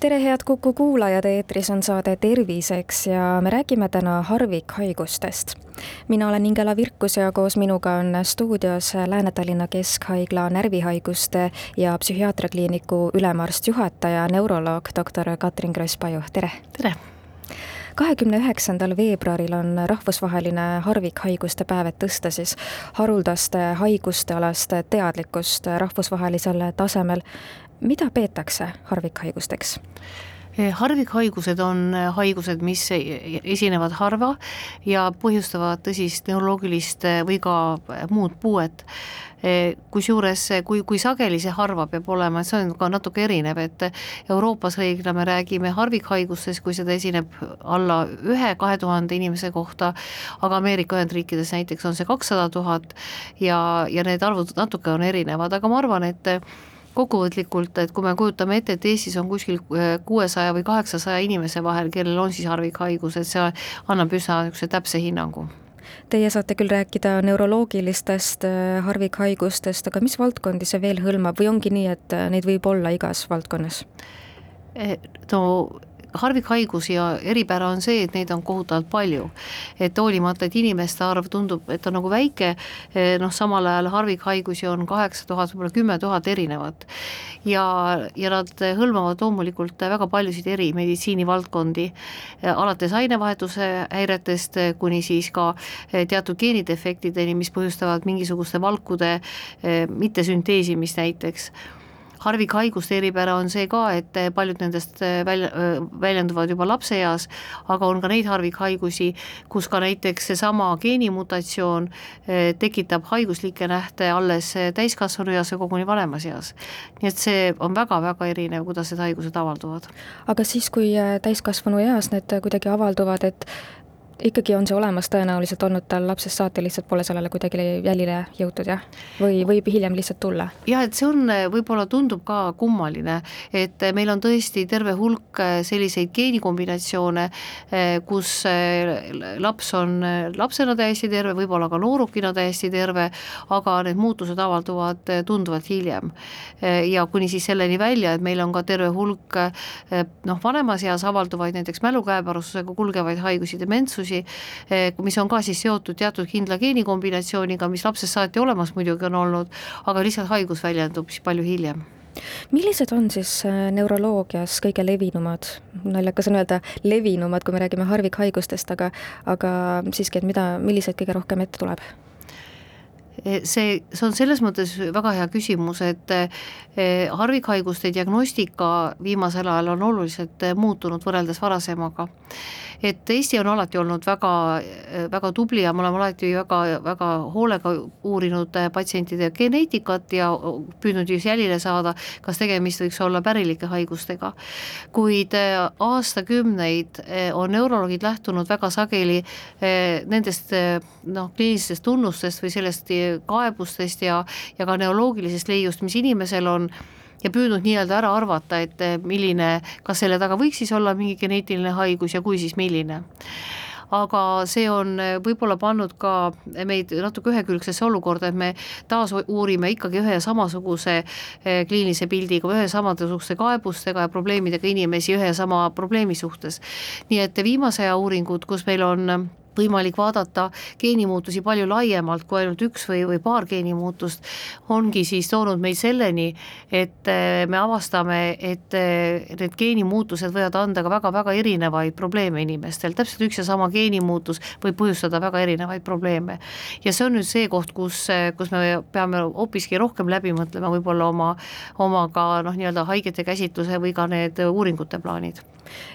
tere, head Kuku kuulajad, eetris on saade Terviseks ja me räägime täna harvikhaigustest. mina olen Ingela Virkus ja koos minuga on stuudios Lääne-Tallinna Keskhaigla närvihaiguste ja psühhiaatriakliiniku ülemarst juhataja, neuroloog doktor Katrin Kross-Paju, tere! tere! kahekümne üheksandal veebruaril on rahvusvaheline harvikhaiguste päev, et tõsta siis haruldaste haiguste alast teadlikkust rahvusvahelisel tasemel. Mida peetakse harvikhaigusteks? Eh, harvikhaigused on eh, haigused, mis esinevad harva ja põhjustavad tõsist neuroloogilist eh, või ka muud puuet. Kusjuures, kui, kui sageli see harva peab olema, see on ka natuke erinev, et Euroopas reeglina me räägime harvikhaigustest, kui seda esineb alla ühe-kahe tuhande inimese kohta, aga Ameerika Ühendriikides näiteks on see kakssada tuhat ja, ja need arvud natuke on erinevad, aga ma arvan, et kokkuvõtlikult, et kui me kujutame ette, et Eestis on kuskil äh, kuuesaja või kaheksasaja inimese vahel, kellel on siis harvikhaigused, see annab üsna niisuguse täpse hinnangu Teie saate küll rääkida neuroloogilistest äh, harvikhaigustest, aga mis valdkondi see veel hõlmab või ongi nii, et äh, neid võib olla igas valdkonnas? no harvikhaigus ja eripära on see, et neid on kohutavalt palju. et hoolimata, et inimeste arv tundub, et on nagu väike, eh, noh, samal ajal harvikhaigusi on kaheksa tuhat, võib-olla kümme tuhat erinevat. ja, ja nad hõlmavad loomulikult väga paljusid eri meditsiinivaldkondi, eh, alates ainevahetuse häiretest kuni siis ka eh, teatud geenidefektideni, mis põhjustavad mingisuguste valkude mittesünteesimist näiteks harvikhaiguste eripära on see ka, et paljud nendest äh, välja, äh, väljenduvad juba lapseeas, aga on ka neid harvikhaigusi, kus ka näiteks seesama geenimutatsioon tekitab haiguslikke nähte alles täiskasvanu eas ja koguni vanemas eas. nii et see on väga-väga erinev, kuidas need haigused avalduvad. aga siis, kui täiskasvanu eas need kuidagi avalduvad, et ikkagi on see olemas tõenäoliselt olnud tal lapsest saati, lihtsalt pole sellele kuidagi jälile jõutud, jah? või võib hiljem lihtsalt tulla? jah, et see on, võib-olla tundub ka kummaline, et meil on tõesti terve hulk selliseid geenikombinatsioone, kus laps on lapsena täiesti terve, võib-olla ka noorukina täiesti terve, aga need muutused avalduvad tunduvalt hiljem. ja kuni siis selleni välja, et meil on ka terve hulk noh, vanemas eas avalduvaid näiteks mälukäeparustusega kulgevaid haigusi, dementsusi, haigusi, eh, mis on ka siis seotud teatud kindla geenikombinatsiooniga, mis lapsest saati olemas muidugi on olnud, aga lihtsalt haigus väljendub siis palju hiljem millised on siis eh, neuroloogias kõige levinumad, naljakas on öelda levinumad, kui me räägime harvikhaigustest, aga, aga siiski, et mida, milliseid kõige rohkem ette tuleb? Eh, see, see on selles mõttes väga hea küsimus, et harvikhaiguste diagnostika viimasel ajal on oluliselt muutunud võrreldes varasemaga et Eesti on alati olnud väga, väga tubli ja me oleme alati väga, väga hoolega uurinud patsientide geneetikat ja püüdnud just jälile saada, kas tegemist võiks olla pärilike haigustega. kuid aastakümneid on neuroloogid lähtunud väga sageli nendest noh, kliinilistest tunnustest või sellest kaebustest ja, ja ka neuroloogilisest leiust, mis inimesel on ja püüdnud nii-öelda ära arvata, et eh, milline, kas selle taga võiks siis olla mingi geneetiline haigus ja kui, siis milline aga see on eh, võib-olla pannud ka meid natuke ühekülgsesse olukorda, et me taas uurime ikkagi ühe ja samasuguse eh, kliinilise pildiga, ühe samasuguste kaebustega ja probleemidega inimesi ühe ja sama probleemi suhtes. nii et viimase aja uuringud, kus meil on võimalik vaadata geenimuutusi palju laiemalt kui ainult üks või, või paar geenimuutust, ongi siis toonud meid selleni, et eh, me avastame, et eh, need geenimuutused võivad anda ka väga-väga erinevaid probleeme inimestel, täpselt üks ja sama geenimuutus võib põhjustada väga erinevaid probleeme. ja see on nüüd see koht, kus, kus me peame hoopiski rohkem läbi mõtlema võib-olla oma, oma ka noh, nii-öelda haigete käsitluse või ka need uuringute plaanid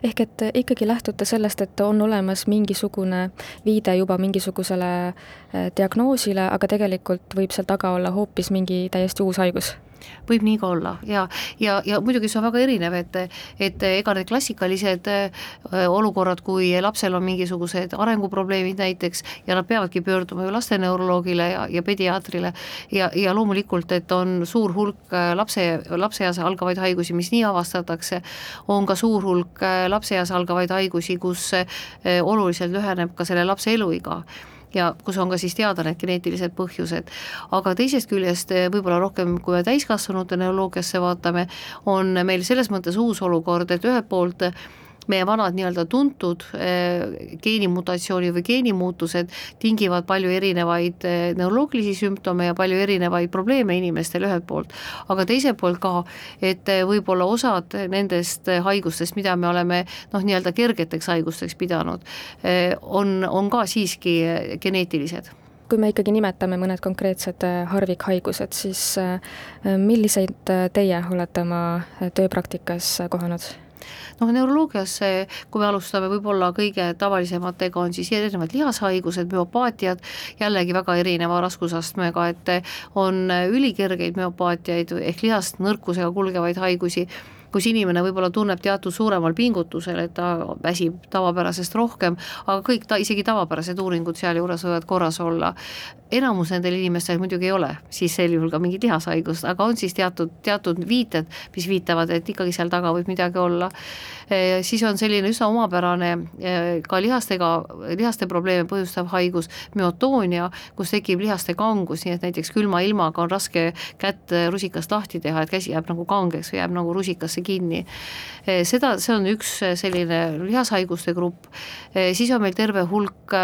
ehk et ikkagi lähtute sellest, et on olemas mingisugune viide juba mingisugusele eh, diagnoosile, aga tegelikult võib seal taga olla hoopis mingi täiesti uus haigus? Võib nii ka olla. Ja, ja, ja muidugi see on väga erinev, et, et ega need klassikalised äh, olukorrad, kui lapsel on mingisugused arenguprobleemid näiteks ja nad peavadki pöörduma ju lasteneuroloogile ja, ja pediaatrile ja, ja loomulikult, et on suur hulk äh, lapse, lapseeas algavaid haigusi, mis nii avastatakse, on ka suur hulk äh, lapseeas algavaid haigusi, kus oluliselt lüheneb ka selle lapse eluiga ja kus on ka siis teada need geneetilised põhjused. aga teisest küljest eh, võib-olla rohkem, kui me täiskasvanute neuroloogiasse vaatame, on meil selles mõttes uus olukord, et ühelt poolt meie vanad nii-öelda tuntud eh, geenimutatsiooni või geenimuutused tingivad palju erinevaid eh, neuroloogilisi sümptome ja palju erinevaid probleeme inimestel ühelt poolt, aga teiselt poolt ka, et eh, võib-olla osad nendest haigustest, mida me oleme noh, nii-öelda kergeteks haigusteks pidanud, on, on ka siiski geneetilised kui me ikkagi nimetame mõned konkreetsed harvikhaigused, siis milliseid teie olete oma tööpraktikas kohanud? Noh, neuroloogias, kui me alustame võib-olla kõige tavalisematega, on siis erinevad lihashaigused, müopaatiad, jällegi väga erineva raskusastmega, et on ülikergeid müopaatiaid ehk lihast nõrkusega kulgevaid haigusi kus inimene võib-olla tunneb teatud suuremal pingutusel, et ta väsib tavapärasest rohkem, aga kõik ta, isegi tavapärased uuringud sealjuures võivad korras olla. enamus nendel inimestel muidugi ei ole siis sel juhul ka mingit lihashaigust, aga on siis teatud, teatud viited, mis viitavad, et ikkagi seal taga võib midagi olla. E, siis on selline üsna omapärane e, ka lihastega, lihaste probleeme põhjustav haigus, müotoonia, kus tekib lihaste kangus, nii et näiteks külma ilmaga on raske kätt rusikast lahti teha, et käsi jääb nagu kangeks või jääb nagu rusikasse kinni. Eh, seda, see on üks eh, selline lihashaiguste grupp, eh, siis on meil terve hulk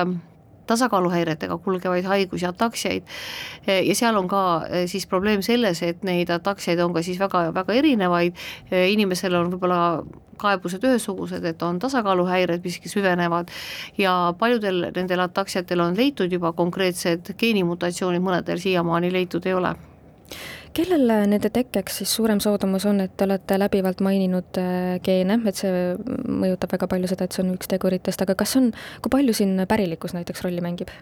tasakaaluhäiretega kulgevaid haigusi, ataksiaid. Ja seal on ka siis probleem selles, et neid ataksiaid on ka siis väga, väga erinevaid, inimesel on võib-olla kaebused ühesugused, et on tasakaaluhäired, mis süvenevad. Ja paljudel nendel ataksiatel on leitud juba konkreetsed geenimutatsioonid, mõnedel siiamaani leitud ei ole kellel nende tekkeks siis suurem soodumus on, et te olete läbivalt maininud äh, geene, et see mõjutab väga palju seda, et see on üks teguritest, aga kas on, kui palju siin pärilikkus näiteks rolli mängib?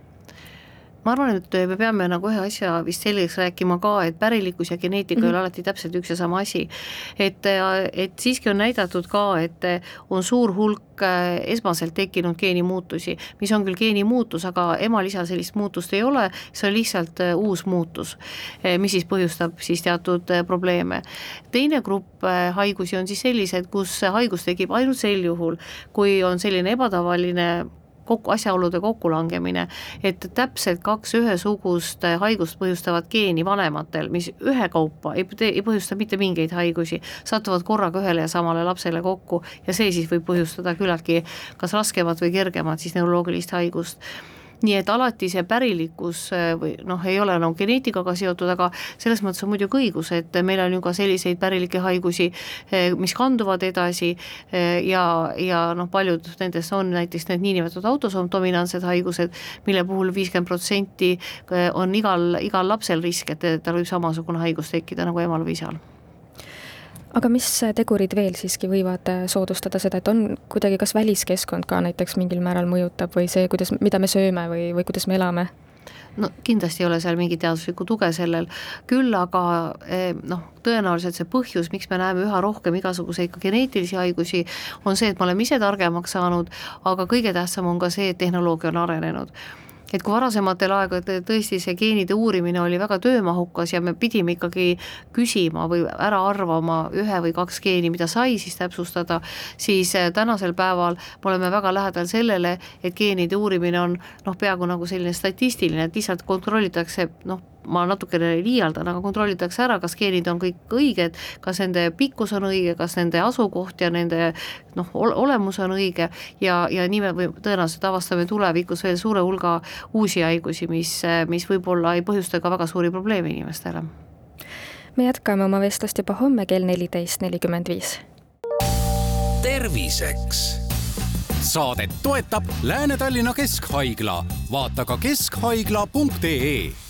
Ma arvan, et me peame nagu ühe asja vist selgeks rääkima ka, et pärilikkus ja geneetika mm -hmm. ei ole mhm. alati täpselt üks ja sama asi. et, et siiski on näidatud ka, et on suur hulk äh, esmaselt tekkinud geenimuutusi, mis on küll geenimuutus, aga emalisal sellist muutust ei ole, see on lihtsalt äh, uus muutus, äh, mis siis põhjustab siis teatud probleeme. teine grupp haigusi on siis sellised, kus haigus tekib ainult sel juhul, kui on selline ebatavaline kokku, asjaolude kokkulangemine, et täpselt kaks ühesugust haigust põhjustavat geeni vanematel, mis ühekaupa ei, ei põhjusta mitte mingeid haigusi, satuvad korraga ühele ja samale lapsele kokku ja see siis võib põhjustada küllaltki kas raskemat või kergemat siis neuroloogilist haigust nii et alati see pärilikkus äh, või noh, ei ole enam geneetikaga seotud, aga selles mõttes on muidugi õigus, et meil on ju ka selliseid pärilikke haigusi, äh, mis kanduvad edasi äh, ja, ja noh, paljud nendest on näiteks need niinimetatud autosoomdominantsed haigused, mille puhul viiskümmend protsenti on igal, igal lapsel risk, et tal võib samasugune haigus tekkida nagu emal või isal aga mis tegurid veel siiski võivad äh, soodustada seda, et on kuidagi, kas väliskeskkond ka näiteks mingil määral mõjutab või see, kuidas, mida me sööme või, või kuidas me elame? no kindlasti ei ole seal mingit teaduslikku tuge sellel, küll aga eh, noh, tõenäoliselt see põhjus, miks me näeme üha rohkem igasuguseid ka geneetilisi haigusi, on see, et me oleme ise targemaks saanud, aga kõige tähtsam on ka see, et tehnoloogia on arenenud et kui varasematel aegadel tõesti see geenide uurimine oli väga töömahukas ja me pidime ikkagi küsima või ära arvama ühe või kaks geeni, mida sai siis täpsustada, siis eh, tänasel päeval me oleme väga lähedal sellele, et geenide uurimine on noh, peaaegu nagu selline statistiline, et lihtsalt kontrollitakse noh, ma natukene liialdan, aga kontrollitakse ära, kas geenid on kõik õiged, kas nende pikkus on õige, kas nende asukoht ja nende noh, olemus on õige ja, ja nii me või tõenäoliselt avastame tulevikus veel suure hulga uusi haigusi, mis, mis võib-olla ei põhjusta ka väga suuri probleeme inimestele. me jätkame oma vestlust juba homme kell neliteist nelikümmend viis. terviseks saadet toetab Lääne-Tallinna Keskhaigla, vaata ka keskhaigla.ee